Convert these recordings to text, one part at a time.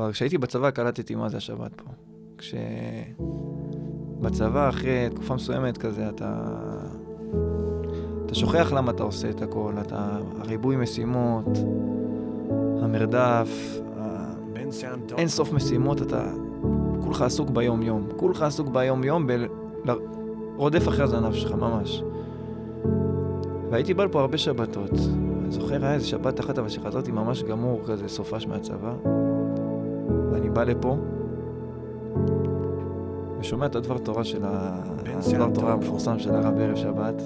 כבר כשהייתי בצבא קלטתי מה זה השבת פה. כשבצבא, אחרי תקופה מסוימת כזה, אתה... אתה שוכח למה אתה עושה את הכל, אתה... הריבוי משימות, המרדף. אין סוף משימות, אתה כולך עסוק ביום-יום. כולך עסוק ביום-יום ב... רודף אחרי הזנב שלך, ממש. והייתי בא לפה הרבה שבתות. אני זוכר, היה איזה שבת אחת, אבל שחזרתי ממש גמור, כזה סופש מהצבא. ואני בא לפה, ושומע את הדבר תורה של ה... הדבר תורה המפורסם של הרב בערב שבת.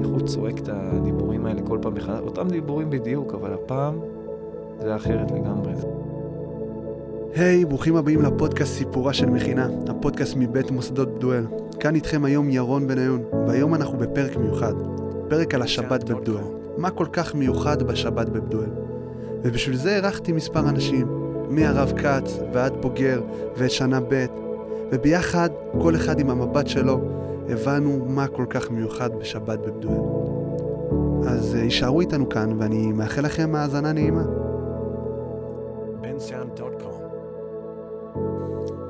איך הוא צועק את הדיבורים האלה כל פעם מחדש, אותם דיבורים בדיוק, אבל הפעם זה אחרת לגמרי. היי, hey, ברוכים הבאים לפודקאסט סיפורה של מכינה, הפודקאסט מבית מוסדות בדואל. כאן איתכם היום ירון בניון, והיום אנחנו בפרק מיוחד, פרק על השבת בבדואל. מה כל כך מיוחד בשבת בבדואל? ובשביל זה אירחתי מספר אנשים, מהרב כץ ועד בוגר ואת שנה ב', וביחד, כל אחד עם המבט שלו, הבנו מה כל כך מיוחד בשבת בבדואל. אז אה, יישארו איתנו כאן, ואני מאחל לכם האזנה נעימה.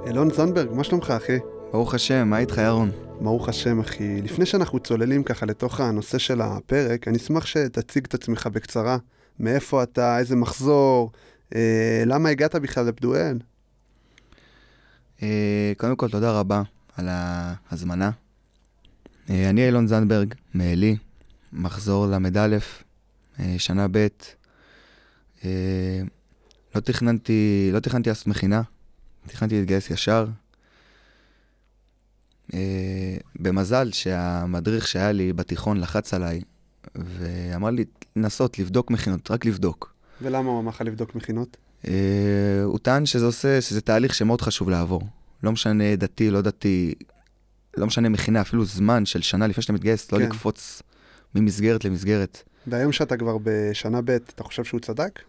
אלון זנדברג, מה שלומך אחי? ברוך השם, מה איתך ירון? ברוך השם אחי. לפני שאנחנו צוללים ככה לתוך הנושא של הפרק, אני אשמח שתציג את עצמך בקצרה. מאיפה אתה, איזה מחזור, אה, למה הגעת בכלל לבדואל? אה, קודם כל, תודה רבה על ההזמנה. אה, אני אילון זנדברג, מעלי, מחזור ל"א, אה, שנה ב'. אה, לא תכננתי, לא תכננתי לעשות מכינה, תכננתי להתגייס ישר. אה, במזל שהמדריך שהיה לי בתיכון לחץ עליי ואמר לי לנסות לבדוק מכינות, רק לבדוק. ולמה הוא אמר לך לבדוק מכינות? Uh, הוא טען שזה עושה, שזה תהליך שמאוד חשוב לעבור. לא משנה דתי, לא דתי, לא משנה מכינה, אפילו זמן של שנה לפני שאתה מתגייס, לא כן. לא לקפוץ ממסגרת למסגרת. והיום שאתה כבר בשנה ב', אתה חושב שהוא צדק?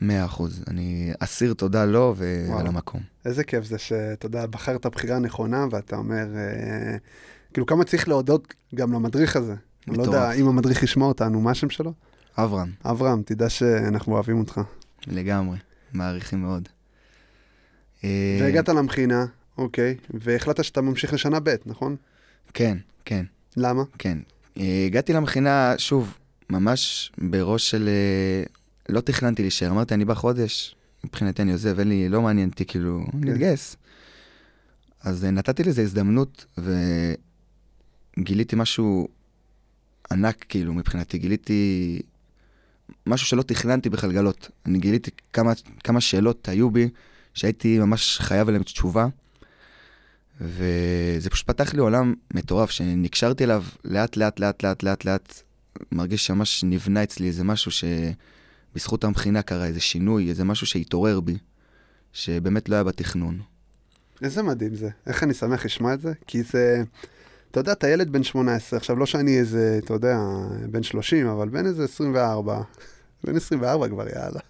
מאה אחוז. אני אסיר תודה לו ועל המקום. איזה כיף זה שאתה יודע, בחרת בחירה נכונה, ואתה אומר, אה, כאילו כמה צריך להודות גם למדריך הזה. אני לא יודע אם המדריך ישמע אותנו, מה השם שלו? אברהם. אברהם, תדע שאנחנו אוהבים אותך. לגמרי, מעריכים מאוד. אה, והגעת למכינה, אוקיי, והחלטת שאתה ממשיך לשנה ב', נכון? כן, כן. למה? כן. אה, הגעתי למכינה, שוב, ממש בראש של... אה, לא תכננתי להישאר, אמרתי, אני בחודש, מבחינתי אני עוזב, אין לי, לא מעניין אותי, כאילו, כן. נתגייס. אז נתתי לזה הזדמנות, וגיליתי משהו ענק, כאילו, מבחינתי. גיליתי משהו שלא תכננתי בכלל לגלות. אני גיליתי כמה, כמה שאלות היו בי, שהייתי ממש חייב עליהן תשובה. וזה פשוט פתח לי עולם מטורף, שנקשרתי אליו לאט, לאט, לאט, לאט, לאט, לאט. מרגיש שממש נבנה אצלי איזה משהו שבזכות המכינה קרה, איזה שינוי, איזה משהו שהתעורר בי, שבאמת לא היה בתכנון. איזה מדהים זה. איך אני שמח לשמוע את זה, כי זה... אתה יודע, אתה ילד בן 18, עכשיו לא שאני איזה, אתה יודע, בן 30, אבל בן איזה 24, בן 24 כבר, יאללה.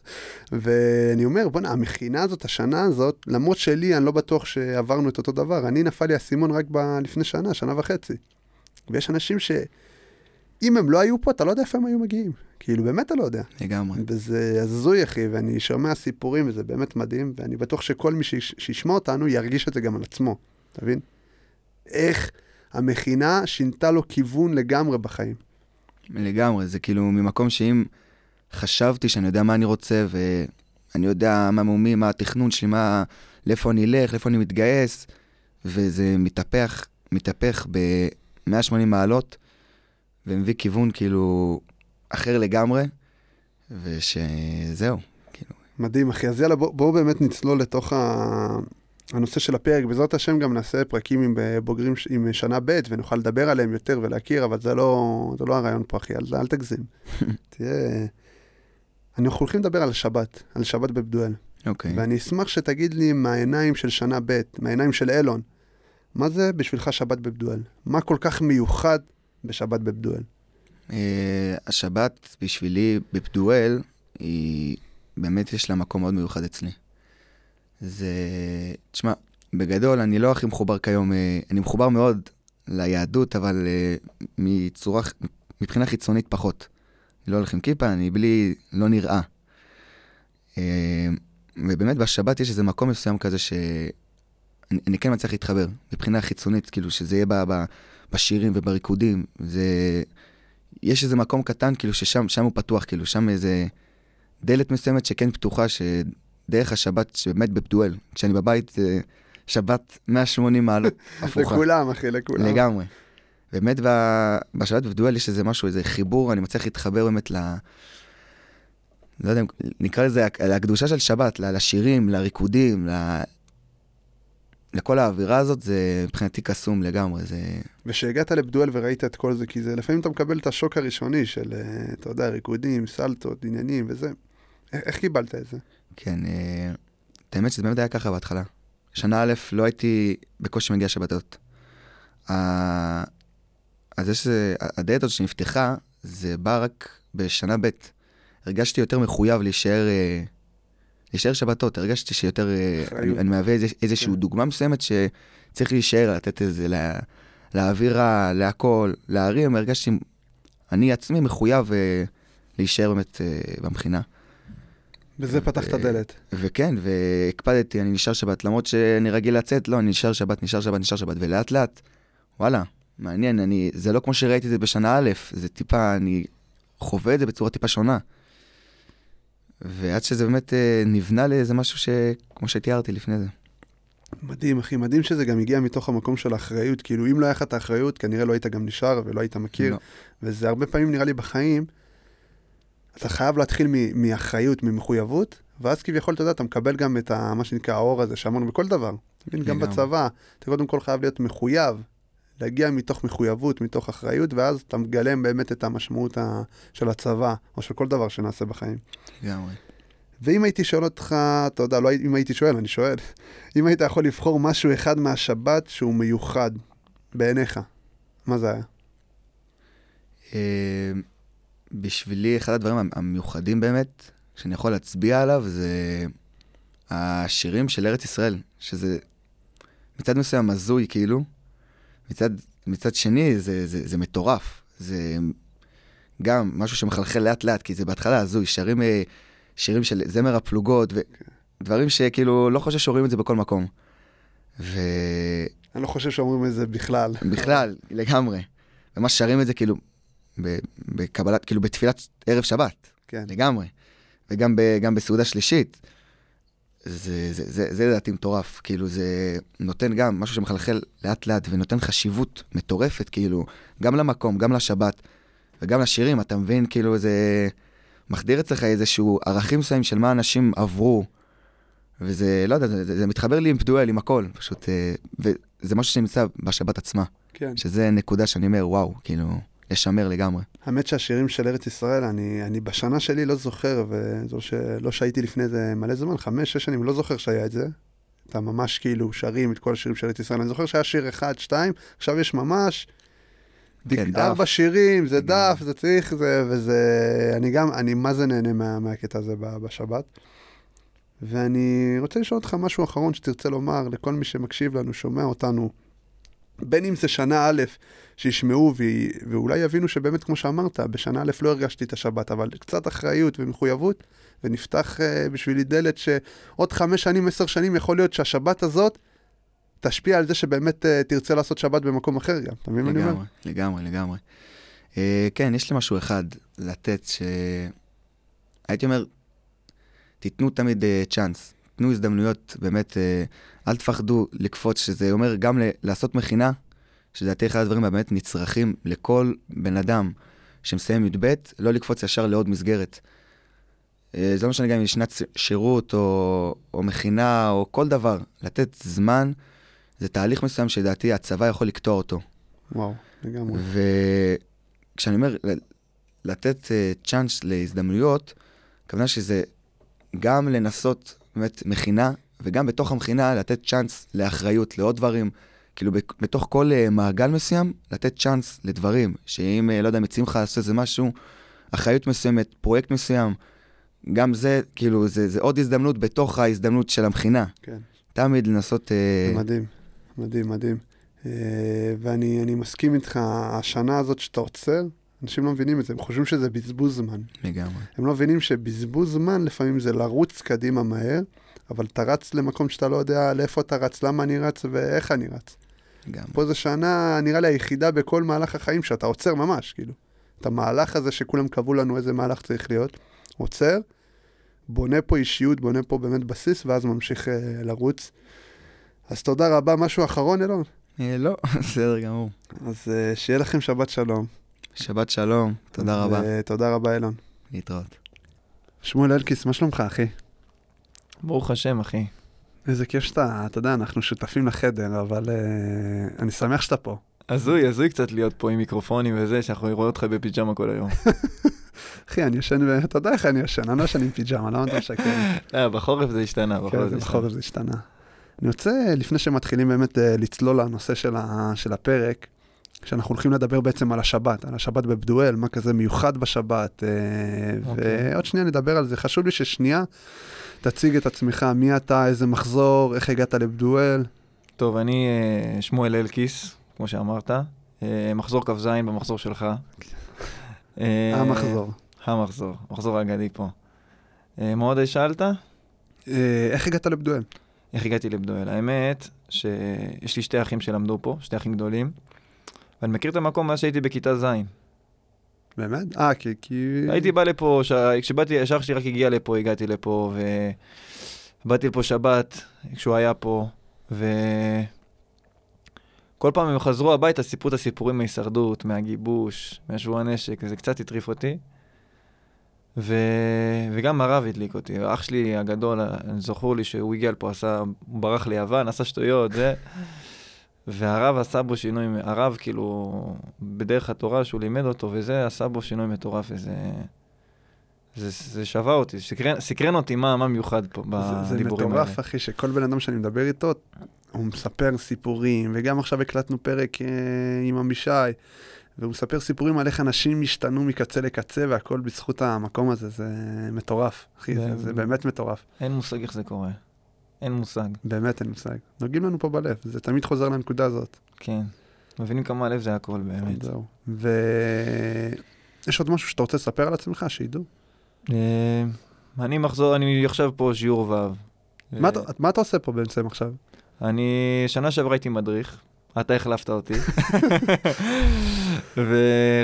ואני אומר, בוא'נה, המכינה הזאת, השנה הזאת, למרות שלי, אני לא בטוח שעברנו את אותו דבר, אני נפל לי האסימון רק ב... לפני שנה, שנה וחצי. ויש אנשים ש... אם הם לא היו פה, אתה לא יודע איפה הם היו מגיעים. כאילו, באמת אתה לא יודע. לגמרי. וזה הזוי, אחי, ואני שומע סיפורים, וזה באמת מדהים, ואני בטוח שכל מי שישמע אותנו ירגיש את זה גם על עצמו, אתה מבין? איך המכינה שינתה לו כיוון לגמרי בחיים. לגמרי, זה כאילו ממקום שאם חשבתי שאני יודע מה אני רוצה, ואני יודע מה מומי, מה התכנון שלי, מה, לאיפה אני אלך, לאיפה אני מתגייס, וזה מתהפך, מתהפך ב-180 מעלות, ומביא כיוון כאילו אחר לגמרי, ושזהו, כאילו. מדהים, אחי. אז יאללה, בואו בוא באמת נצלול לתוך ה... הנושא של הפרק, בעזרת השם גם נעשה פרקים עם בוגרים עם שנה ב' ונוכל לדבר עליהם יותר ולהכיר, אבל זה לא, זה לא הרעיון פה, אחי, אל, אל תגזים. תהיה... אנחנו הולכים לדבר על שבת, על שבת בבדואל. אוקיי. Okay. ואני אשמח שתגיד לי מהעיניים של שנה ב', מהעיניים של אילון, מה זה בשבילך שבת בבדואל? מה כל כך מיוחד בשבת בבדואל? Uh, השבת בשבילי בבדואל, היא באמת יש לה מקום מאוד מיוחד אצלי. זה... תשמע, בגדול, אני לא הכי מחובר כיום, אה, אני מחובר מאוד ליהדות, אבל אה, מצורה, מבחינה חיצונית פחות. אני לא הולך עם כיפה, אני בלי, לא נראה. אה, ובאמת בשבת יש איזה מקום מסוים כזה ש... אני, כן מצליח להתחבר, מבחינה חיצונית, כאילו שזה יהיה ב, ב, בשירים ובריקודים. זה... יש איזה מקום קטן, כאילו ששם שם הוא פתוח, כאילו שם איזה דלת מסוימת שכן פתוחה, שדרך השבת, שבאמת בבדואל. כשאני בבית, זה שבת 180 מעלות הפוכה. לכולם, אחי, לכולם. לגמרי. באמת בשבת בבדואל יש איזה משהו, איזה חיבור, אני מצליח להתחבר באמת ל... לא יודע, נקרא לזה לקדושה של שבת, לשירים, לריקודים, ל... לכל האווירה הזאת, זה מבחינתי קסום לגמרי, זה... וכשהגעת לבדואל וראית את כל זה, כי זה לפעמים אתה מקבל את השוק הראשוני של, אה, אתה יודע, ריקודים, סלטות, עניינים וזה. איך, איך קיבלת את זה? כן, אה, את האמת שזה באמת היה ככה בהתחלה. שנה א' לא הייתי בקושי מגיע שבתות. אז יש, איזה- הדלת הזאת שנפתחה, זה בא רק בשנה ב'. הרגשתי יותר מחויב להישאר, אה, להישאר שבתות, הרגשתי שיותר, אה. אני, אני מהווה איזה, איזושהי כן. דוגמה מסוימת שצריך להישאר, לתת איזה, לה, לאווירה, להכל, להרים, הרגשתי, אני עצמי מחויב אה, להישאר באמת אה, במכינה. בזה פתח את הדלת. וכן, והקפדתי, אני נשאר שבת, למרות שאני רגיל לצאת, לא, אני נשאר שבת, נשאר שבת, נשאר שבת, ולאט לאט, וואלה, מעניין, אני, זה לא כמו שראיתי את זה בשנה א', זה טיפה, אני חווה את זה בצורה טיפה שונה. ועד שזה באמת אה, נבנה לאיזה משהו ש... כמו שתיארתי לפני זה. מדהים, אחי, מדהים שזה גם הגיע מתוך המקום של האחריות. כאילו, אם לא היה לך את האחריות, כנראה לא היית גם נשאר ולא היית מכיר. לא. וזה הרבה פעמים נראה לי בחיים, אתה חייב להתחיל מ- מאחריות, ממחויבות, ואז כביכול, אתה יודע, אתה מקבל גם את ה, מה שנקרא האור הזה שאמרנו בכל דבר. אתה מבין, גם. בצבא, אתה קודם כל חייב להיות מחויב, להגיע מתוך מחויבות, מתוך אחריות, ואז אתה מגלם באמת את המשמעות ה, של הצבא, או של כל דבר שנעשה בחיים. לגמרי. ואם הייתי שואל אותך, אתה יודע, לא אם הייתי שואל, אני שואל, אם היית יכול לבחור משהו אחד מהשבת שהוא מיוחד בעיניך, מה זה היה? בשבילי, אחד הדברים המ- המיוחדים באמת, שאני יכול להצביע עליו, זה השירים של ארץ ישראל, שזה מצד מסוים הזוי, כאילו, מצד, מצד שני, זה, זה, זה מטורף. זה גם משהו שמחלחל לאט-לאט, כי זה בהתחלה הזוי, שרים, אה, שירים של זמר הפלוגות, ודברים שכאילו, לא חושב שרואים את זה בכל מקום. ובכלל, אני לא חושב שאומרים את זה בכלל. לגמרי. ממש שרים את זה כאילו, בקבלת, כאילו בתפילת ערב שבת, כן. לגמרי. וגם ב, גם בסעודה שלישית. זה, זה, זה, זה לדעתי מטורף, כאילו זה נותן גם משהו שמחלחל לאט לאט ונותן חשיבות מטורפת, כאילו, גם למקום, גם לשבת וגם לשירים, אתה מבין, כאילו זה מחדיר אצלך איזשהו ערכים מסוימים של מה אנשים עברו, וזה, לא יודע, זה, זה, זה מתחבר לי עם פדואל, עם הכל, פשוט, אה, וזה משהו שנמצא בשבת עצמה, כן. שזה נקודה שאני אומר, וואו, כאילו, לשמר לגמרי. האמת שהשירים של ארץ ישראל, אני, אני בשנה שלי לא זוכר, וזו שלא שהייתי לפני זה מלא זמן, חמש, שש שנים, לא זוכר שהיה את זה. אתה ממש כאילו שרים את כל השירים של ארץ ישראל. אני זוכר שהיה שיר אחד, שתיים, עכשיו יש ממש... כן, דף. ארבע שירים, זה. דף, זה צריך, זה, וזה... אני גם, אני מה זה נהנה מה, מהקטע הזה בשבת. ואני רוצה לשאול אותך משהו אחרון שתרצה לומר לכל מי שמקשיב לנו, שומע אותנו, בין אם זה שנה א', שישמעו ו- ואולי יבינו שבאמת, כמו שאמרת, בשנה א' לא הרגשתי את השבת, אבל קצת אחריות ומחויבות, ונפתח uh, בשבילי דלת שעוד חמש שנים, עשר שנים, יכול להיות שהשבת הזאת תשפיע על זה שבאמת uh, תרצה לעשות שבת במקום אחר גם. אתה מבין מה אני אומר? לגמרי, לגמרי, לגמרי. Uh, כן, יש לי משהו אחד לתת, ש... הייתי אומר, תיתנו תמיד uh, צ'אנס, תנו הזדמנויות, באמת, אל תפחדו לקפוץ, שזה אומר גם לעשות מכינה, שלדעתי אחד הדברים הבאמת נצרכים לכל בן אדם שמסיים י"ב, לא לקפוץ ישר לעוד מסגרת. Uh, זה לא משנה גם אם יש שנת שירות או, או מכינה או כל דבר, לתת זמן, זה תהליך מסוים שלדעתי הצבא יכול לקטוע אותו. וואו, לגמרי. וכשאני אומר לתת uh, צ'אנס להזדמנויות, הכוונה שזה גם לנסות באמת מכינה, וגם בתוך המכינה לתת צ'אנס לאחריות, לעוד דברים. כאילו בתוך כל uh, מעגל מסוים, לתת צ'אנס לדברים, שאם, uh, לא יודע, מציעים לך לעשות איזה משהו, אחריות מסוימת, פרויקט מסוים, גם זה, כאילו, זה, זה עוד הזדמנות בתוך ההזדמנות של המכינה. כן. תמיד לנסות... זה Uh, מדהים, מדהים, מדהים. ואני אני מסכים איתך, השנה הזאת שאתה עוצר, אנשים לא מבינים את זה, הם חושבים שזה בזבוז זמן. לגמרי. הם לא מבינים שבזבוז זמן לפעמים זה לרוץ קדימה מהר, אבל אתה רץ למקום שאתה לא יודע לאיפה אתה רץ, למה אני רץ ואיך אני רץ. גם. פה זו שנה, נראה לי, היחידה בכל מהלך החיים שאתה עוצר ממש, כאילו. את המהלך הזה שכולם קבעו לנו איזה מהלך צריך להיות, עוצר, בונה פה אישיות, בונה פה באמת בסיס, ואז ממשיך אה, לרוץ. אז תודה רבה. משהו אחרון, אילון? אה, לא, בסדר גמור. אז אה, שיהיה לכם שבת שלום. שבת שלום, תודה רבה. תודה רבה, אילון. להתראות. שמואל אלקיס, מה שלומך, אחי? ברוך השם, אחי. איזה כיף שאתה, אתה יודע, אנחנו שותפים לחדר, אבל אה, אני שמח שאתה פה. הזוי, הזוי קצת להיות פה עם מיקרופונים וזה, שאנחנו רואים אותך בפיג'מה כל היום. אחי, אני ישן, אתה יודע איך אני ישן, אני לא ישן עם פיג'מה, למה אתה משקר? אה, בחורף זה השתנה, כן, בחורף זה השתנה. בחורף זה השתנה. אני רוצה, לפני שמתחילים באמת אה, לצלול לנושא של הפרק, שאנחנו הולכים לדבר בעצם על השבת, על השבת בבדואל, מה כזה מיוחד בשבת, אה, אוקיי. ועוד שנייה נדבר על זה. חשוב לי ששנייה תציג את עצמך, מי אתה, איזה מחזור, איך הגעת לבדואל. טוב, אני אה, שמואל אלקיס, כמו שאמרת. אה, מחזור כ"ז במחזור שלך. המחזור. המחזור, מחזור האגדי פה. מה עוד שאלת? איך הגעת לבדואל? איך הגעתי לבדואל? האמת שיש לי שתי אחים שלמדו פה, שתי אחים גדולים, ואני מכיר את המקום מאז שהייתי בכיתה ז'. באמת? אה, כי... כי... הייתי בא לפה, ש... כשבאתי, כשאח שלי רק הגיע לפה, הגעתי לפה, ובאתי לפה שבת, כשהוא היה פה, וכל פעם הם חזרו הביתה, סיפרו את הסיפורים מההישרדות, מהגיבוש, מהשבוע הנשק, זה קצת הטריף אותי. ו... וגם הרב הדליק אותי, אח שלי הגדול, זכור לי שהוא הגיע לפה, עשה, הוא ברח ליוון, עשה שטויות, זה... והרב עשה בו שינוי, הרב כאילו, בדרך התורה שהוא לימד אותו וזה, עשה בו שינוי מטורף וזה... זה, זה שווה אותי, סקרן, סקרן אותי מה, מה מיוחד פה זה, זה בדיבורים מטורף, האלה. אחי, שכל בן אדם שאני מדבר איתו, הוא מספר סיפורים, וגם עכשיו הקלטנו פרק אה, עם עמישי, והוא מספר סיפורים על איך אנשים השתנו מקצה לקצה, והכל בזכות המקום הזה, זה מטורף, אחי, זה, זה- זה באמת מטורף. אין מושג איך זה קורה. אין מושג, באמת אין מושג. נוגעים לנו פה בלב, זה תמיד חוזר לנקודה הזאת. כן. מבינים כמה הלב זה הכל באמת. זהו. ויש עוד משהו שאתה רוצה לספר על עצמך, שידעו? אה, אני מחזור, אני עכשיו פה שיעור ו'. מה אתה עושה פה בעצם עכשיו? אני שנה שעברה הייתי מדריך, אתה החלפת אותי.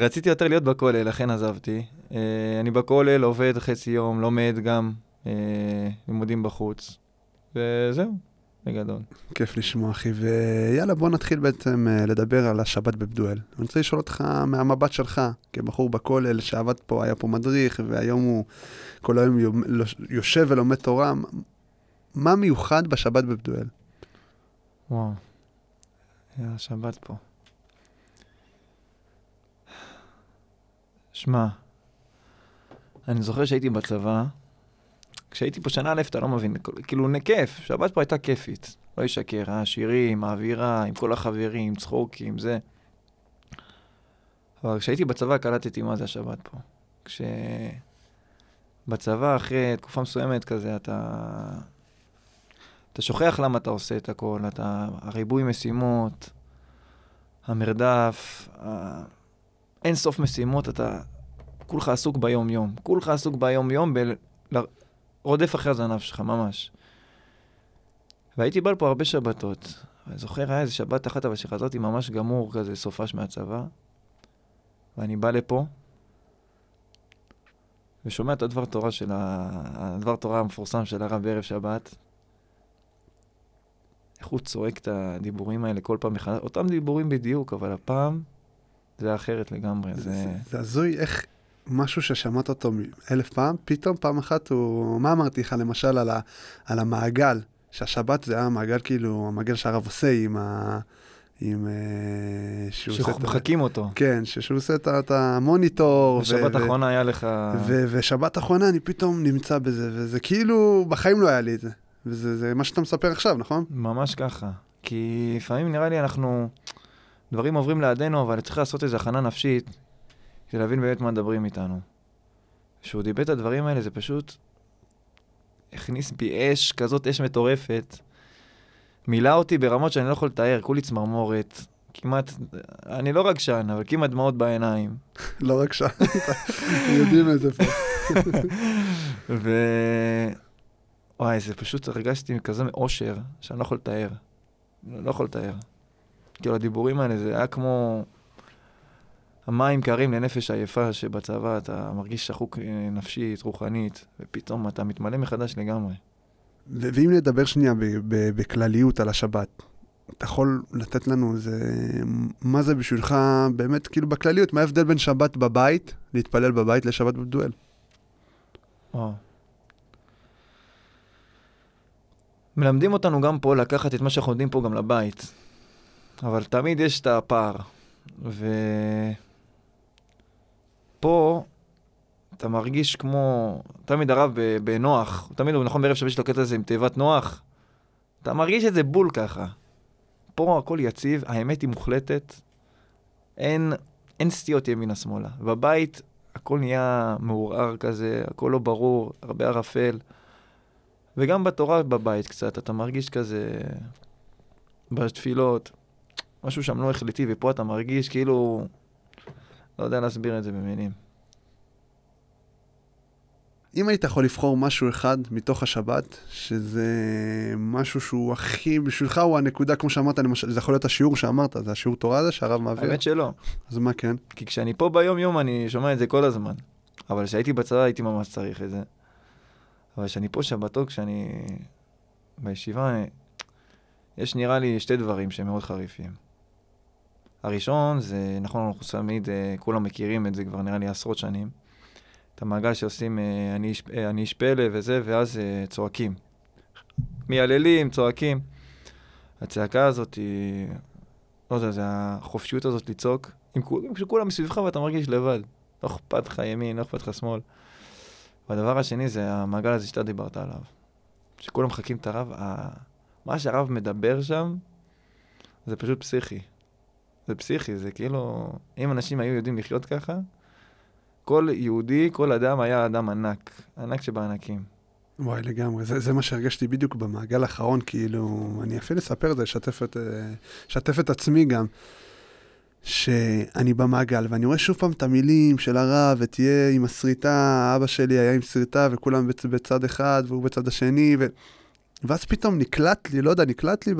ורציתי יותר להיות בכולל, לכן עזבתי. אה, אני בכולל, עובד חצי יום, לומד גם, אה, לימודים בחוץ. וזהו, בגדול. כיף לשמוע, אחי. ויאללה, בוא נתחיל בעצם אה, לדבר על השבת בבדואל. אני רוצה לשאול אותך מהמבט שלך, כבחור בכולל שעבד פה, היה פה מדריך, והיום הוא כל היום יום- יושב ולומד תורה. מה מיוחד בשבת בבדואל? וואו, היה שבת פה. שמע, אני זוכר שהייתי בצבא, כשהייתי פה שנה א', אתה לא מבין, כאילו, כיף, שבת פה הייתה כיפית. לא ישקר, היה שירים, האווירה, עם כל החברים, צחוקים, זה. אבל כשהייתי בצבא קלטתי מה זה השבת פה. כשבצבא, אחרי תקופה מסוימת כזה, אתה... אתה שוכח למה אתה עושה את הכל, אתה... הריבוי משימות, המרדף, ה... אין סוף משימות, אתה כולך עסוק ביום-יום. כולך עסוק ביום-יום ברודף אחרי הזנב שלך, ממש. והייתי בא לפה הרבה שבתות. אני זוכר, היה איזה שבת אחת, אבל שחזרתי ממש גמור כזה, סופש מהצבא. ואני בא לפה, ושומע את הדבר תורה של ה... הדבר תורה המפורסם של הרב בערב שבת. איך הוא צועק את הדיבורים האלה כל פעם מחדש, אותם דיבורים בדיוק, אבל הפעם זה אחרת לגמרי. זה... זה זה הזוי איך משהו ששמעת אותו אלף פעם, פתאום פעם אחת הוא... מה אמרתי לך למשל על, ה... על המעגל? שהשבת זה היה מעגל כאילו, המעגל שהרב עושה עם ה... עם... אה, שמחקים אותו. כן, שהוא עושה את את המוניטור. בשבת ו- ו- האחרונה היה לך... ושבת האחרונה אני פתאום נמצא בזה, וזה כאילו, בחיים לא היה לי את זה. וזה זה מה שאתה מספר עכשיו, נכון? ממש ככה. כי לפעמים נראה לי אנחנו... דברים עוברים לידינו, אבל צריך לעשות איזו הכנה נפשית כדי להבין באמת מה מדברים איתנו. כשהוא דיבר את הדברים האלה, זה פשוט הכניס בי אש, כזאת אש מטורפת. מילא אותי ברמות שאני לא יכול לתאר, כולי צמרמורת. כמעט, אני לא רגשן, אבל כמעט דמעות בעיניים. לא רק שם, יודעים את זה פה. וואי, זה פשוט הרגשתי כזה מאושר, שאני לא יכול לתאר. לא יכול לתאר. כאילו, הדיבורים האלה, זה היה כמו המים קרים לנפש עייפה שבצבא, אתה מרגיש שחוק אה, נפשית, רוחנית, ופתאום אתה מתמלא מחדש לגמרי. ו- ואם נדבר שנייה בכלליות על השבת, אתה יכול לתת לנו איזה... מה זה בשבילך, באמת, כאילו בכלליות, מה ההבדל בין שבת בבית, להתפלל בבית, לשבת בדואל? וואו. מלמדים אותנו גם פה לקחת את מה שאנחנו יודעים פה גם לבית. אבל תמיד יש את הפער. ופה אתה מרגיש כמו... תמיד הרב בנוח, תמיד, הוא נכון בערב שבת יש לו קטע הזה עם תיבת נוח, אתה מרגיש את זה בול ככה. פה הכל יציב, האמת היא מוחלטת, אין, אין סטיות ימינה-שמאלה. בבית הכל נהיה מעורער כזה, הכל לא ברור, הרבה ערפל. וגם בתורה בבית קצת, אתה מרגיש כזה, בתפילות, משהו שם לא החלטי, ופה אתה מרגיש כאילו, לא יודע להסביר את זה במילים. אם היית יכול לבחור משהו אחד מתוך השבת, שזה משהו שהוא הכי, בשבילך הוא הנקודה, כמו שאמרת, למשל, זה יכול להיות השיעור שאמרת, זה השיעור תורה הזה שהרב מעביר? האמת שלא, אז מה כן? כי כשאני פה ביום-יום אני שומע את זה כל הזמן. אבל כשהייתי בצבא הייתי ממש צריך את זה. אבל כשאני פה שבתות, כשאני בישיבה, יש נראה לי שתי דברים שהם מאוד חריפים. הראשון זה, נכון, אנחנו תמיד, אה, כולם מכירים את זה כבר נראה לי עשרות שנים. את המעגל שעושים אה, אני אה, אני איש פלא וזה, ואז אה, צועקים. מייללים, צועקים. הצעקה הזאת היא, לא יודע, זה החופשיות הזאת לצעוק. עם עם כשכולם מסביבך ואתה מרגיש לבד. לא אכפת לך ימין, לא אכפת לך שמאל. והדבר השני זה המעגל הזה שאתה דיברת עליו. שכולם מחכים את הרב, ה... מה שהרב מדבר שם, זה פשוט פסיכי. זה פסיכי, זה כאילו, אם אנשים היו יודעים לחיות ככה, כל יהודי, כל אדם היה אדם ענק, ענק שבענקים. וואי, לגמרי. זה, זה מה שהרגשתי בדיוק במעגל האחרון, כאילו, אני אפילו אספר את זה, אשתף את, אה, את עצמי גם, שאני במעגל, ואני רואה שוב פעם את המילים של הרב, ותהיה עם הסריטה, אבא שלי היה עם סריטה, וכולם בצ, בצד אחד, והוא בצד השני, ו... ואז פתאום נקלט לי, לא יודע, נקלט לי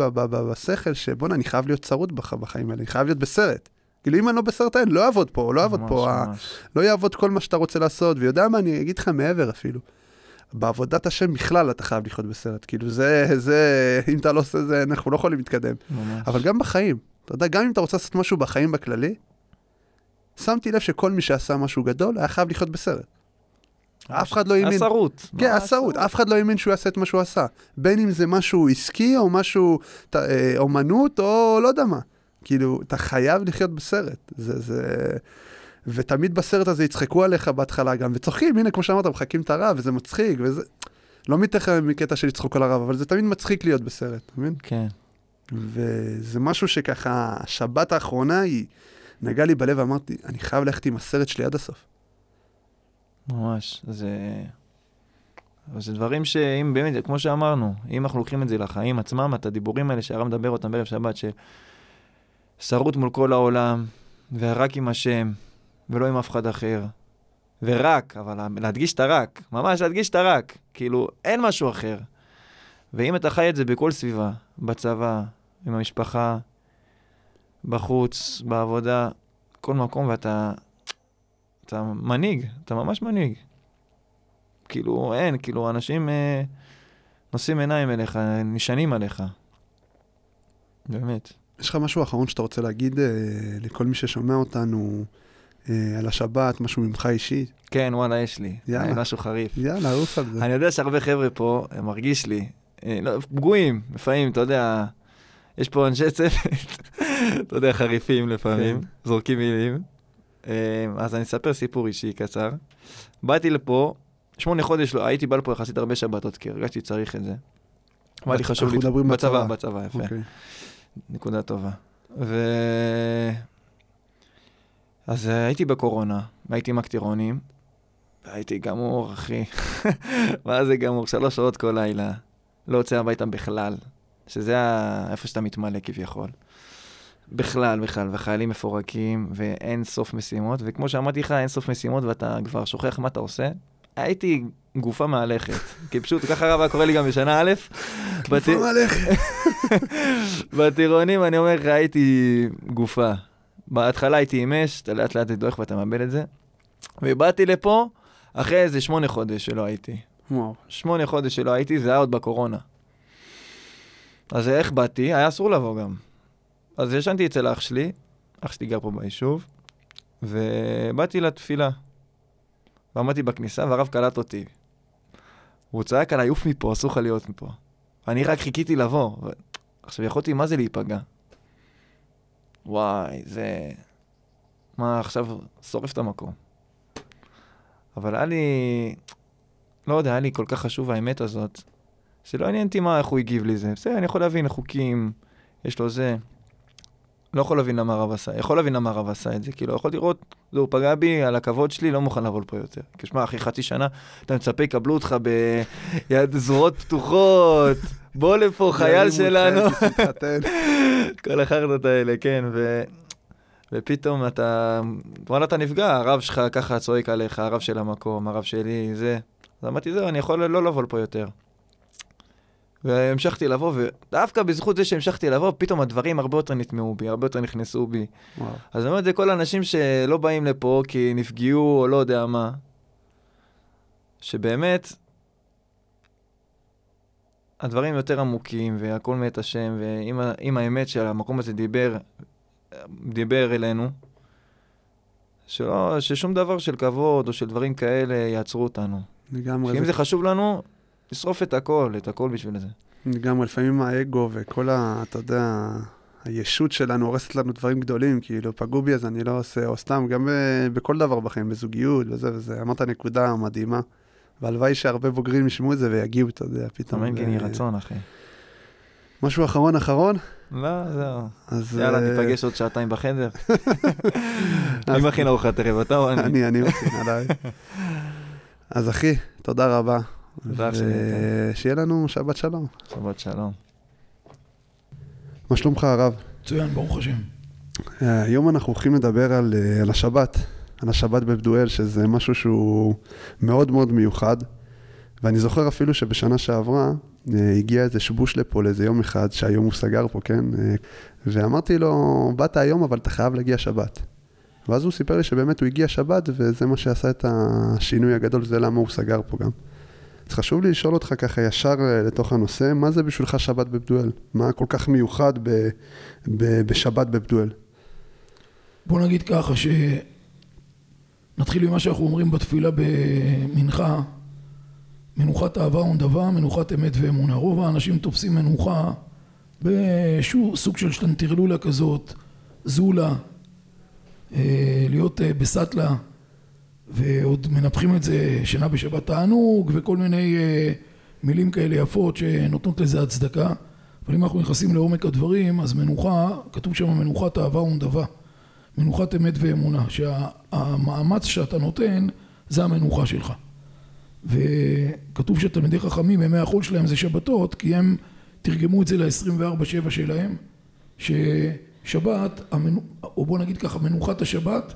בשכל, שבואנה, אני חייב להיות צרוד בח, בחיים האלה, אני חייב להיות בסרט. כאילו, אם אני לא בסרט האלה, לא אעבוד פה, לא אעבוד פה. ממש. לא יעבוד כל מה שאתה רוצה לעשות, ויודע מה, אני אגיד לך מעבר אפילו. בעבודת השם בכלל אתה חייב לחיות בסרט. כאילו זה, זה, אם אתה לא עושה זה, אנחנו לא יכולים להתקדם. ממש. אבל גם בחיים, אתה יודע, גם אם אתה רוצה לעשות משהו בחיים בכללי, שמתי לב שכל מי שעשה משהו גדול היה חייב לחיות בסרט. אף אחד לא האמין. עשרות. כן, עשרות, אף אחד לא האמין שהוא יעשה את מה שהוא עשה. בין אם זה משהו עסקי, או משהו, ת- אה, אומנות, או לא יודע מה. כאילו, אתה חייב לחיות בסרט. זה, זה... ותמיד בסרט הזה יצחקו עליך בהתחלה גם, וצוחקים, הנה, כמו שאמרת, מחקים את הרב, וזה מצחיק, וזה... לא מתכף מקטע של לצחוק על הרב, אבל זה תמיד מצחיק להיות בסרט, אתה מבין? כן. וזה משהו שככה, השבת האחרונה היא נגעה לי בלב, ואמרתי, אני חייב ללכת עם הסרט שלי עד הסוף. ממש, זה... זה דברים שאם באמת, כמו שאמרנו, אם אנחנו לוקחים את זה לחיים עצמם, את הדיבורים האלה שהרב מדבר אותם בערב שבת, ששרוט מול כל העולם, ורק עם השם, ולא עם אף אחד אחר. ורק, אבל להדגיש את הרק, ממש להדגיש את הרק, כאילו, אין משהו אחר. ואם אתה חי את זה בכל סביבה, בצבא, עם המשפחה, בחוץ, בעבודה, כל מקום, ואתה אתה מנהיג, אתה ממש מנהיג. כאילו, אין, כאילו, אנשים אה, נושאים עיניים אליך, נשענים עליך. באמת. יש לך משהו אחרון שאתה רוצה להגיד אה, לכל מי ששומע אותנו אה, על השבת, משהו ממך אישי? כן, וואלה, יש לי. יאללה. משהו חריף. יאללה, עוף על זה. אני יודע שהרבה חבר'ה פה, מרגיש לי, אה, לא, פגועים, לפעמים, אתה יודע, יש פה אנשי צוות, אתה יודע, חריפים לפעמים, כן. זורקים מילים. אה, אז אני אספר סיפור אישי קצר. באתי לפה, שמונה חודש לא, הייתי בא לפה יחסית הרבה שבתות, כי הרגשתי צריך את זה. אמר לי חשוב לי, בצבא, בצבא. בצבא, יפה. אוקיי. נקודה טובה. ו... אז אה, הייתי בקורונה, הייתי עם הקטירונים, הייתי גמור, אחי. מה זה גמור? שלוש שעות כל לילה. לא יוצא הביתה בכלל, שזה. איפה שאתה מתמלא כביכול. בכלל, בכלל, וחיילים מפורקים, ואין סוף משימות, וכמו שאמרתי לך, אין סוף משימות, ואתה כבר שוכח מה אתה עושה, הייתי גופה מהלכת. כי פשוט ככה הרב היה קורא לי גם בשנה א'. גופה מהלכת. בטירונים אני אומר לך, הייתי גופה. בהתחלה הייתי עם אש, אתה לאט לאט דועך ואתה מאבד את זה. ובאתי לפה אחרי איזה שמונה חודש שלא הייתי. וואו. שמונה חודש שלא הייתי, זה היה עוד בקורונה. אז איך באתי? היה אסור לבוא גם. אז ישנתי אצל אח שלי, אח שלי גר פה ביישוב, ובאתי לתפילה. ועמדתי בכניסה והרב קלט אותי. הוא צעק עליי, עוף מפה, אסור לך להיות מפה. אני רק חיכיתי לבוא. ו... עכשיו, יכולתי מה זה להיפגע. וואי, זה... מה, עכשיו שורף את המקום. אבל היה לי... לא יודע, היה לי כל כך חשוב האמת הזאת, שלא עניין אותי מה, איך הוא הגיב לזה. בסדר, אני יכול להבין חוקים, יש לו זה. לא יכול להבין למה הרב עשה, יכול להבין למה הרב עשה את זה, כאילו, יכול לראות, זה, הוא פגע בי על הכבוד שלי, לא מוכן לבוא לפה יותר. כי שמע, אחי, חצי שנה, אתה מצפה, יקבלו אותך ביד זרועות פתוחות, בוא לפה, חייל שלנו. כל החרדות האלה, כן, ו... ופתאום אתה, וואלה, אתה נפגע, הרב שלך ככה צועק עליך, הרב של המקום, הרב שלי, זה. אז אמרתי, זהו, אני יכול לא לבוא לפה יותר. והמשכתי לבוא, ודווקא בזכות זה שהמשכתי לבוא, פתאום הדברים הרבה יותר נטמעו בי, הרבה יותר נכנסו בי. וואו. אז אני אומר את זה כל האנשים שלא באים לפה כי נפגעו או לא יודע מה, שבאמת, הדברים יותר עמוקים, והכל מת השם, ואם האמת שהמקום הזה דיבר, דיבר אלינו, שלא, ששום דבר של כבוד או של דברים כאלה יעצרו אותנו. לגמרי. שאם זה חשוב לנו, לשרוף את הכל, את הכל בשביל זה. לגמרי, לפעמים האגו וכל ה... אתה יודע, הישות שלנו הורסת לנו דברים גדולים, כאילו, פגעו בי אז אני לא עושה, או סתם, גם בכל דבר בחיים, בזוגיות וזה וזה. אמרת נקודה מדהימה, והלוואי שהרבה בוגרים ישמעו את זה ויגיעו, אתה יודע, פתאום. אמן כן יהי רצון, אחי. משהו אחרון אחרון? לא, זהו. אז... יאללה, אה, ניפגש עוד שעתיים בחדר. מי מכין ארוחת ערב, אתה או אני? אני, אני מכין, עליי. אז אחי, תודה רבה. תודה שיהיה לנו שבת שלום. שבת שלום. מה שלומך הרב? מצוין, ברוך השם. אה, היום אנחנו הולכים לדבר על, אה, על השבת, על השבת בבדואל, שזה משהו שהוא מאוד מאוד מיוחד. ואני זוכר אפילו שבשנה שעברה אה, הגיע איזה שבוש לפה לאיזה יום אחד, שהיום הוא סגר פה, כן? ואמרתי לו, באת היום אבל אתה חייב להגיע שבת. ואז הוא סיפר לי שבאמת הוא הגיע שבת, וזה מה שעשה את השינוי הגדול, זה למה הוא סגר פה גם. חשוב לי לשאול אותך ככה ישר אה, לתוך הנושא, מה זה בשבילך שבת בבדואל? מה כל כך מיוחד ב, ב, בשבת בבדואל? בוא נגיד ככה, שנתחיל ממה שאנחנו אומרים בתפילה במנחה, מנוחת אהבה ונדבה, מנוחת אמת ואמונה. רוב האנשים תופסים מנוחה באיזשהו סוג של שטנטרלולה כזאת, זולה, אה, להיות אה, בסטלה. ועוד מנפחים את זה שינה בשבת תענוג וכל מיני אה, מילים כאלה יפות שנותנות לזה הצדקה. אבל אם אנחנו נכנסים לעומק הדברים אז מנוחה, כתוב שם מנוחת אהבה ונדבה. מנוחת אמת ואמונה שהמאמץ שאתה נותן זה המנוחה שלך. וכתוב שתלמידי חכמים ימי החול שלהם זה שבתות כי הם תרגמו את זה ל-24-7 שלהם ששבת, או בוא נגיד ככה מנוחת השבת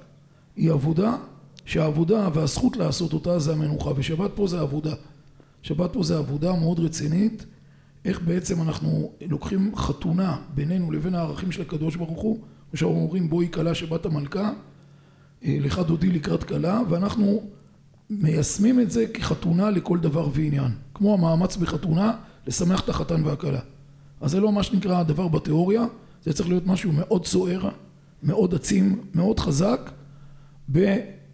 היא עבודה שהעבודה והזכות לעשות אותה זה המנוחה ושבת פה זה עבודה. שבת פה זה עבודה מאוד רצינית איך בעצם אנחנו לוקחים חתונה בינינו לבין הערכים של הקדוש ברוך הוא ושאנחנו אומרים בואי כלה שבת המלכה אה, לך דודי לקראת כלה ואנחנו מיישמים את זה כחתונה לכל דבר ועניין. כמו המאמץ בחתונה לשמח את החתן והכלה. אז זה לא מה שנקרא הדבר בתיאוריה זה צריך להיות משהו מאוד סוער מאוד עצים מאוד חזק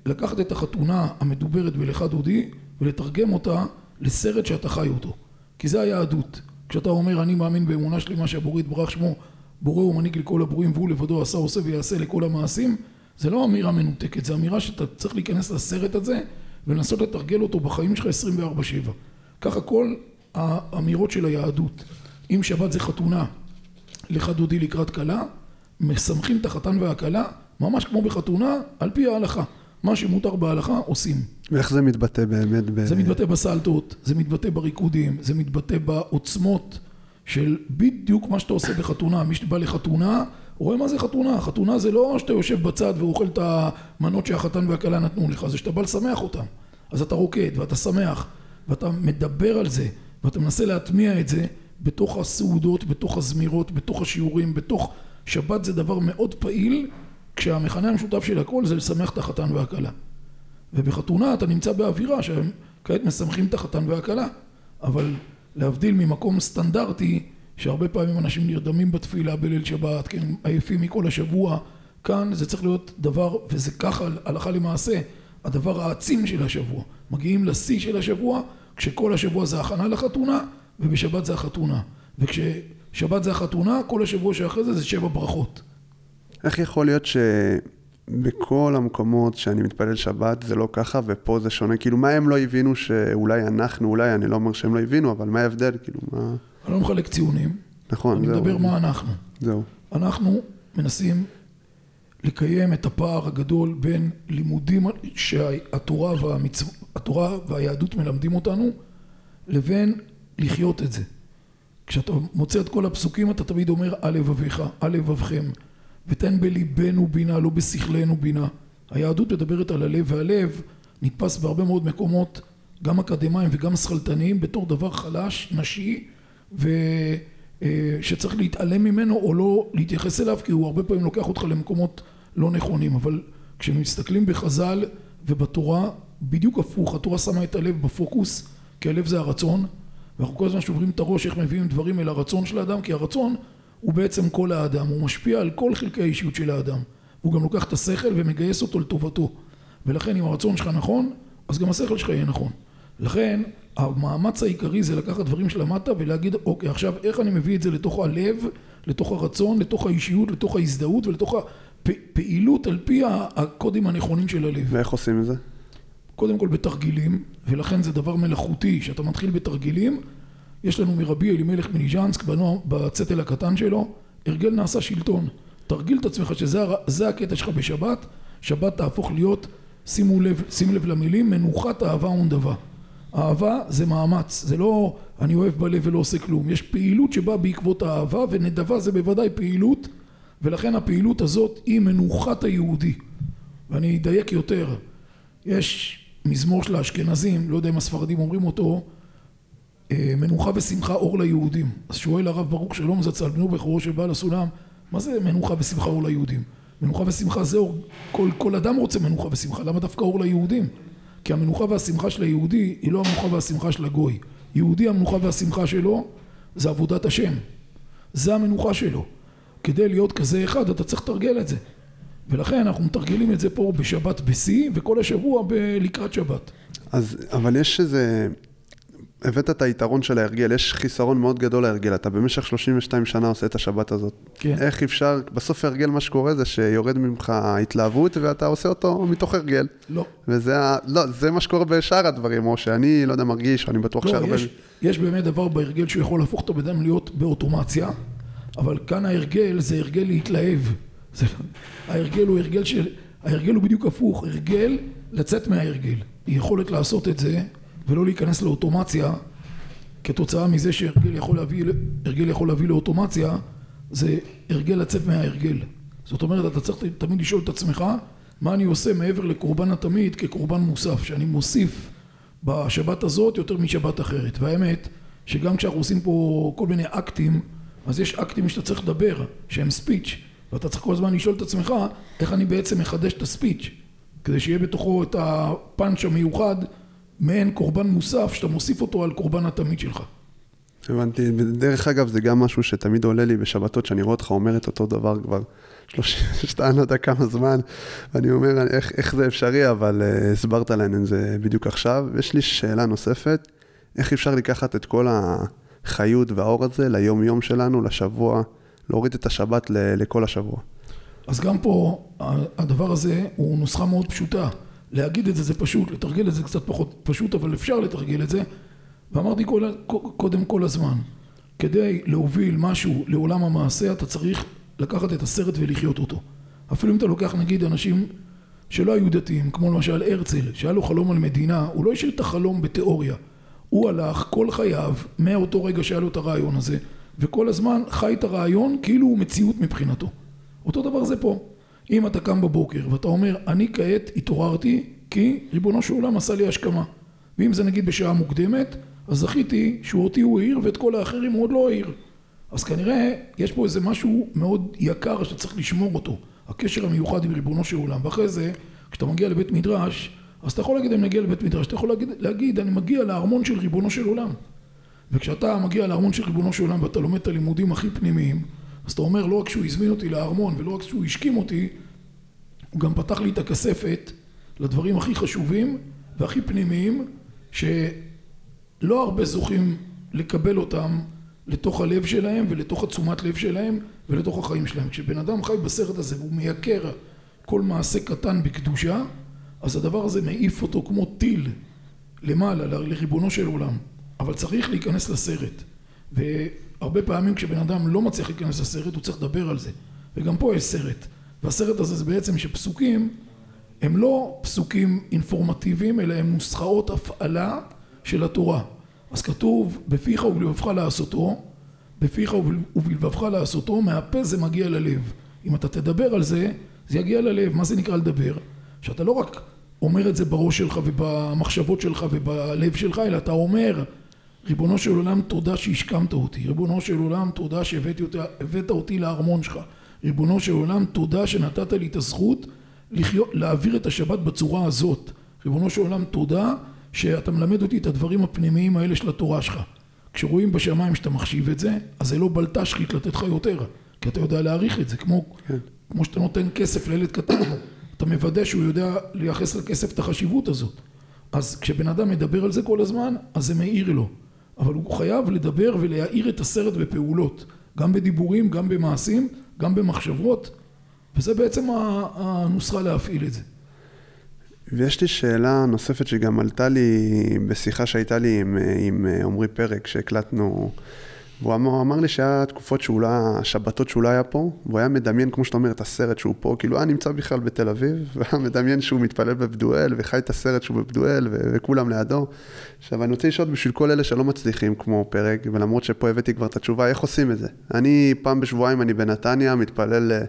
לקחת את החתונה המדוברת בלכה דודי ולתרגם אותה לסרט שאתה חי אותו. כי זה היהדות כשאתה אומר אני מאמין באמונה שלמה שהבורא יתברך שמו בורא ומנהיג לכל הברואים והוא לבדו עשה עושה ויעשה לכל המעשים זה לא אמירה מנותקת זה אמירה שאתה צריך להיכנס לסרט הזה ולנסות לתרגל אותו בחיים שלך 24/7 ככה כל האמירות של היהדות. אם שבת זה חתונה לך דודי לקראת כלה משמחים את החתן והכלה ממש כמו בחתונה על פי ההלכה מה שמותר בהלכה עושים. ואיך זה מתבטא באמת? ב... זה מתבטא בסלטות, זה מתבטא בריקודים, זה מתבטא בעוצמות של בדיוק מה שאתה עושה בחתונה. מי שבא לחתונה, רואה מה זה חתונה. חתונה זה לא שאתה יושב בצד ואוכל את המנות שהחתן והכלה נתנו לך, זה שאתה בא לשמח אותם. אז אתה רוקד ואתה שמח ואתה מדבר על זה ואתה מנסה להטמיע את זה בתוך הסעודות, בתוך הזמירות, בתוך השיעורים, בתוך שבת זה דבר מאוד פעיל כשהמכנה המשותף של הכל זה לשמח את החתן והכלה ובחתונה אתה נמצא באווירה שהם כעת משמחים את החתן והכלה אבל להבדיל ממקום סטנדרטי שהרבה פעמים אנשים נרדמים בתפילה בליל שבת, כי הם עייפים מכל השבוע, כאן זה צריך להיות דבר, וזה ככה הלכה למעשה, הדבר העצים של השבוע. מגיעים לשיא של השבוע, כשכל השבוע זה הכנה לחתונה, ובשבת זה החתונה. וכששבת זה החתונה, כל השבוע שאחרי זה זה שבע ברכות. איך יכול להיות שבכל המקומות שאני מתפלל שבת זה לא ככה, ופה זה שונה? כאילו, מה הם לא הבינו שאולי אנחנו, אולי, אני לא אומר שהם לא הבינו, אבל מה ההבדל? כאילו, מה... אני לא מחלק ציונים. נכון, אני זהו. מדבר מה אנחנו. זהו. אנחנו מנסים לקיים את הפער הגדול בין לימודים שהתורה והמצו... התורה והיהדות מלמדים אותנו לבין לחיות את זה. כשאתה מוצא את כל הפסוקים אתה תמיד אומר על לבביך, על לבבכם ותן בליבנו בינה לא בשכלנו בינה. היהדות מדברת על הלב והלב נתפס בהרבה מאוד מקומות גם אקדמיים וגם שכלתניים בתור דבר חלש, נשי ושצריך להתעלם ממנו או לא להתייחס אליו כי הוא הרבה פעמים לוקח אותך למקומות לא נכונים אבל כשמסתכלים בחז"ל ובתורה בדיוק הפוך התורה שמה את הלב בפוקוס כי הלב זה הרצון ואנחנו כל הזמן שוברים את הראש איך מביאים דברים אל הרצון של האדם כי הרצון הוא בעצם כל האדם הוא משפיע על כל חלקי האישיות של האדם. הוא גם לוקח את השכל ומגייס אותו לטובתו. ולכן אם הרצון שלך נכון אז גם השכל שלך יהיה נכון. לכן המאמץ העיקרי זה לקחת דברים שלמדת ולהגיד אוקיי עכשיו איך אני מביא את זה לתוך הלב לתוך הרצון לתוך האישיות לתוך ההזדהות ולתוך הפעילות על פי הקודים הנכונים של הלב? ואיך עושים את זה? קודם כל בתרגילים ולכן זה דבר מלאכותי שאתה מתחיל בתרגילים יש לנו מרבי אלימלך מניז'נסק בצטל הקטן שלו. הרגל נעשה שלטון. תרגיל את עצמך שזה הקטע שלך בשבת. שבת תהפוך להיות שימו לב, שים לב למילים מנוחת אהבה ונדבה. אהבה זה מאמץ, זה לא אני אוהב בלב ולא עושה כלום, יש פעילות שבאה בעקבות האהבה ונדבה זה בוודאי פעילות ולכן הפעילות הזאת היא מנוחת היהודי. ואני אדייק יותר, יש מזמור של האשכנזים, לא יודע אם הספרדים אומרים אותו מנוחה ושמחה אור ליהודים אז שואל הרב ברוך שלום זצ"ל בנו בכורו של בעל הסולם מה זה מנוחה ושמחה אור ליהודים? מנוחה ושמחה זה אור, כל, כל אדם רוצה מנוחה ושמחה, למה דווקא אור ליהודים? כי המנוחה והשמחה של היהודי היא לא המנוחה והשמחה של הגוי. יהודי המנוחה והשמחה שלו זה עבודת השם. זה המנוחה שלו. כדי להיות כזה אחד אתה צריך לתרגל את זה. ולכן אנחנו מתרגלים את זה פה בשבת בשיא וכל השבוע לקראת שבת. אז, אבל יש איזה... הבאת את היתרון של ההרגל, יש חיסרון מאוד גדול להרגל, אתה במשך 32 שנה עושה את השבת הזאת. כן. איך אפשר, בסוף הרגל מה שקורה זה שיורד ממך התלהבות ואתה עושה אותו מתוך הרגל. לא. וזה. לא, זה מה שקורה בשאר הדברים, או שאני, לא יודע, מרגיש, אני בטוח לא, שהרבה... יש, יש באמת דבר בהרגל שהוא יכול להפוך את הבן אדם להיות באוטומציה, אבל כאן ההרגל זה הרגל להתלהב. זה, ההרגל הוא הרגל של... ההרגל הוא בדיוק הפוך, הרגל לצאת מההרגל. יכולת לעשות את זה ולא להיכנס לאוטומציה כתוצאה מזה שהרגל יכול להביא, הרגל יכול להביא לאוטומציה זה הרגל לצאת מההרגל. זאת אומרת, אתה צריך תמיד לשאול את עצמך מה אני עושה מעבר לקורבן התמיד כקורבן מוסף, שאני מוסיף בשבת הזאת יותר משבת אחרת. והאמת שגם כשאנחנו עושים פה כל מיני אקטים, אז יש אקטים שאתה צריך לדבר, שהם ספיץ', ואתה צריך כל הזמן לשאול את עצמך איך אני בעצם מחדש את הספיץ', כדי שיהיה בתוכו את הפאנץ' המיוחד מעין קורבן מוסף שאתה מוסיף אותו על קורבן התמיד שלך. הבנתי, דרך אגב זה גם משהו שתמיד עולה לי בשבתות, שאני רואה אותך אומר את אותו דבר כבר 32, לא יודע כמה זמן, ואני אומר איך, איך זה אפשרי, אבל uh, הסברת להם את זה בדיוק עכשיו. יש לי שאלה נוספת, איך אפשר לקחת את כל החיות והאור הזה ליום יום שלנו, לשבוע, להוריד את השבת ל- לכל השבוע? אז גם פה הדבר הזה הוא נוסחה מאוד פשוטה. להגיד את זה זה פשוט, לתרגל את זה קצת פחות פשוט, אבל אפשר לתרגל את זה. ואמרתי כל, קודם כל הזמן, כדי להוביל משהו לעולם המעשה, אתה צריך לקחת את הסרט ולחיות אותו. אפילו אם אתה לוקח נגיד אנשים שלא היו דתיים, כמו למשל הרצל, שהיה לו חלום על מדינה, הוא לא השאיר את החלום בתיאוריה. הוא הלך כל חייו, מאותו רגע שהיה לו את הרעיון הזה, וכל הזמן חי את הרעיון כאילו הוא מציאות מבחינתו. אותו דבר זה פה. אם אתה קם בבוקר ואתה אומר, אני כעת התעוררתי כי ריבונו של עולם עשה לי השכמה. ואם זה נגיד בשעה מוקדמת, אז זכיתי שאותי הוא העיר ואת כל האחרים הוא עוד לא העיר. אז כנראה יש פה איזה משהו מאוד יקר שצריך לשמור אותו. הקשר המיוחד עם ריבונו של עולם. ואחרי זה, כשאתה מגיע לבית מדרש, אז אתה יכול להגיד אני מגיע לבית מדרש, אתה יכול להגיד, להגיד אני מגיע לארמון של ריבונו של עולם. וכשאתה מגיע לארמון של ריבונו של עולם ואתה לומד את הלימודים הכי פנימיים, אז אתה אומר לא רק שהוא הזמין אותי לארמון ולא רק שהוא השכים אותי, הוא גם פתח לי את הכספת לדברים הכי חשובים והכי פנימיים שלא הרבה זוכים לקבל אותם לתוך הלב שלהם ולתוך התשומת לב שלהם ולתוך החיים שלהם. כשבן אדם חי בסרט הזה והוא מייקר כל מעשה קטן בקדושה, אז הדבר הזה מעיף אותו כמו טיל למעלה, לריבונו של עולם. אבל צריך להיכנס לסרט. והרבה פעמים כשבן אדם לא מצליח להיכנס לסרט, הוא צריך לדבר על זה. וגם פה יש סרט. והסרט הזה זה בעצם שפסוקים הם לא פסוקים אינפורמטיביים, אלא הם נוסחאות הפעלה של התורה. אז כתוב, בפיך ובלבבך לעשותו, בפיך ובלבבך לעשותו, מהפה זה מגיע ללב. אם אתה תדבר על זה, זה יגיע ללב. מה זה נקרא לדבר? שאתה לא רק אומר את זה בראש שלך ובמחשבות שלך ובלב שלך, אלא אתה אומר, ריבונו של עולם תודה שהשכמת אותי, ריבונו של עולם תודה שהבאת אותי לארמון שלך, ריבונו של עולם תודה שנתת לי את הזכות לחיות, להעביר את השבת בצורה הזאת, ריבונו של עולם תודה שאתה מלמד אותי את הדברים הפנימיים האלה של התורה שלך. כשרואים בשמיים שאתה מחשיב את זה, אז זה לא בלטשחית לתת לך יותר, כי אתה יודע להעריך את זה, כמו, כן. כמו שאתה נותן כסף לילד קטן, אתה מוודא שהוא יודע לייחס לכסף את החשיבות הזאת. אז כשבן אדם מדבר על זה כל הזמן, אז זה מאיר לו. אבל הוא חייב לדבר ולהאיר את הסרט בפעולות, גם בדיבורים, גם במעשים, גם במחשבות, וזה בעצם הנוסחה להפעיל את זה. ויש לי שאלה נוספת שגם עלתה לי בשיחה שהייתה לי עם, עם עמרי פרק, שהקלטנו והוא אמר, אמר לי שהיה תקופות שהוא לא, שבתות שהוא לא היה פה, והוא היה מדמיין, כמו שאתה אומר, את הסרט שהוא פה, כאילו היה נמצא בכלל בתל אביב, והיה מדמיין שהוא מתפלל בבדואל, וחי את הסרט שהוא בבדואל, ו- וכולם לידו. עכשיו, אני רוצה לשאול בשביל כל אלה שלא מצליחים כמו פרק, ולמרות שפה הבאתי כבר את התשובה, איך עושים את זה? אני פעם בשבועיים אני בנתניה, מתפלל, אה,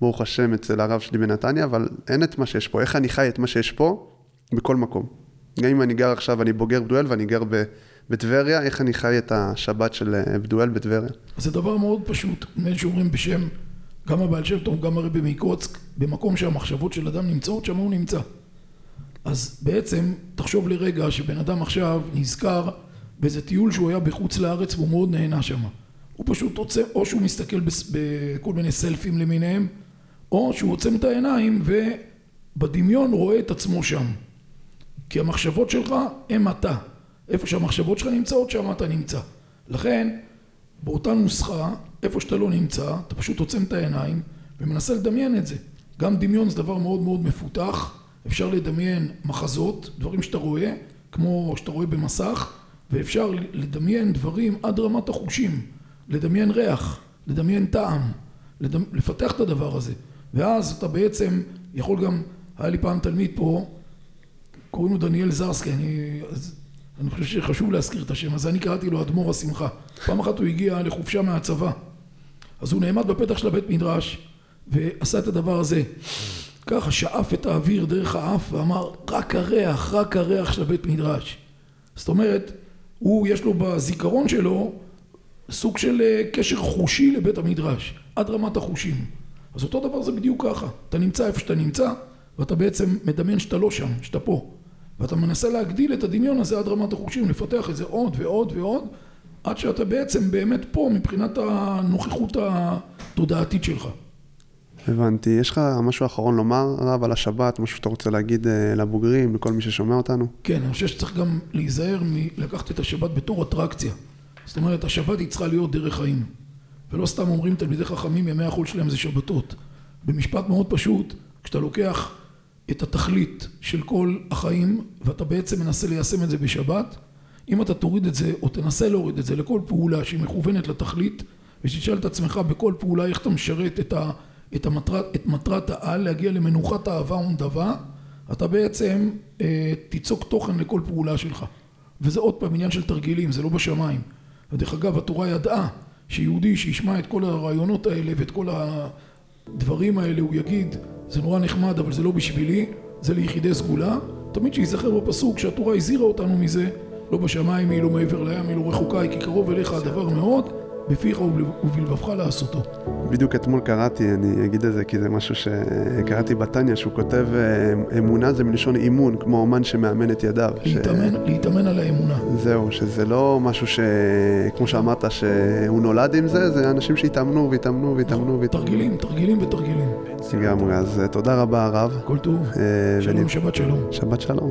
ברוך השם, אצל הרב שלי בנתניה, אבל אין את מה שיש פה. איך אני חי את מה שיש פה בכל מקום? גם אם אני גר עכשיו, אני בוגר בדואל ואני גר ב... בטבריה, איך אני חי את השבת של אה, בדואל בטבריה? זה דבר מאוד פשוט, נדמה שאומרים בשם גם הבעל שם טוב, גם הרבי מקוצק, במקום שהמחשבות של אדם נמצאות, שם הוא נמצא. אז בעצם, תחשוב לרגע שבן אדם עכשיו נזכר באיזה טיול שהוא היה בחוץ לארץ והוא מאוד נהנה שם. הוא פשוט עוצם, או שהוא מסתכל בכל מיני סלפים למיניהם, או שהוא עוצם את העיניים ובדמיון רואה את עצמו שם. כי המחשבות שלך הם אתה. איפה שהמחשבות שלך נמצאות, שם אתה נמצא. לכן, באותה נוסחה, איפה שאתה לא נמצא, אתה פשוט עוצם את העיניים ומנסה לדמיין את זה. גם דמיון זה דבר מאוד מאוד מפותח, אפשר לדמיין מחזות, דברים שאתה רואה, כמו שאתה רואה במסך, ואפשר לדמיין דברים עד רמת החושים, לדמיין ריח, לדמיין טעם, לדמ... לפתח את הדבר הזה. ואז אתה בעצם יכול גם, היה לי פעם תלמיד פה, קוראים לו דניאל זרסקי, אני אני חושב שחשוב להזכיר את השם הזה, אני קראתי לו אדמו"ר השמחה. פעם אחת הוא הגיע לחופשה מהצבא, אז הוא נעמד בפתח של הבית מדרש ועשה את הדבר הזה. ככה שאף את האוויר דרך האף ואמר רק הריח, רק הריח של הבית מדרש. זאת אומרת, הוא יש לו בזיכרון שלו סוג של אה, קשר חושי לבית המדרש, עד רמת החושים. אז אותו דבר זה בדיוק ככה, אתה נמצא איפה שאתה נמצא ואתה בעצם מדמיין שאתה לא שם, שאתה פה. ואתה מנסה להגדיל את הדמיון הזה עד רמת החושים, לפתח את זה עוד ועוד ועוד, עד שאתה בעצם באמת פה מבחינת הנוכחות התודעתית שלך. הבנתי. יש לך משהו אחרון לומר, הרב, על השבת, משהו שאתה רוצה להגיד אה, לבוגרים, לכל מי ששומע אותנו? כן, אני חושב שצריך גם להיזהר מלקחת את השבת בתור אטרקציה. זאת אומרת, השבת היא צריכה להיות דרך חיים. ולא סתם אומרים תלמידי חכמים, ימי החול שלהם זה שבתות. במשפט מאוד פשוט, כשאתה לוקח את התכלית של כל החיים ואתה בעצם מנסה ליישם את זה בשבת. אם אתה תוריד את זה או תנסה להוריד את זה לכל פעולה שהיא מכוונת לתכלית ושתשאל את עצמך בכל פעולה איך אתה משרת את, ה, את, המטרת, את מטרת העל להגיע למנוחת אהבה ונדבה אתה בעצם אה, תיצוק תוכן לכל פעולה שלך. וזה עוד פעם עניין של תרגילים זה לא בשמיים. ודרך אגב התורה ידעה שיהודי שישמע את כל הרעיונות האלה ואת כל הדברים האלה הוא יגיד זה נורא נחמד אבל זה לא בשבילי, זה ליחידי סגולה. תמיד שייזכר בפסוק שהתורה הזהירה אותנו מזה, לא בשמיים היא, לא מעבר לים היא, לא רחוקה היא, כי קרוב אליך הדבר מאוד, בפיך וב- ובלבבך לעשותו. בדיוק אתמול קראתי, אני אגיד את זה כי זה משהו שקראתי בתניא, שהוא כותב אה, אמונה זה מלשון אימון, כמו אומן שמאמן את ידיו. ש- להתאמן, להתאמן על האמונה. זהו, שזה לא משהו ש... כמו שאמרת, שהוא נולד עם זה, זה אנשים שהתאמנו והתאמנו והתאמנו והתאמנו. תרגילים, תרגילים ותרגילים. לגמרי, אז אה, תודה רבה הרב. כל טוב. אה, שלום, שבת שלום. שבת שלום.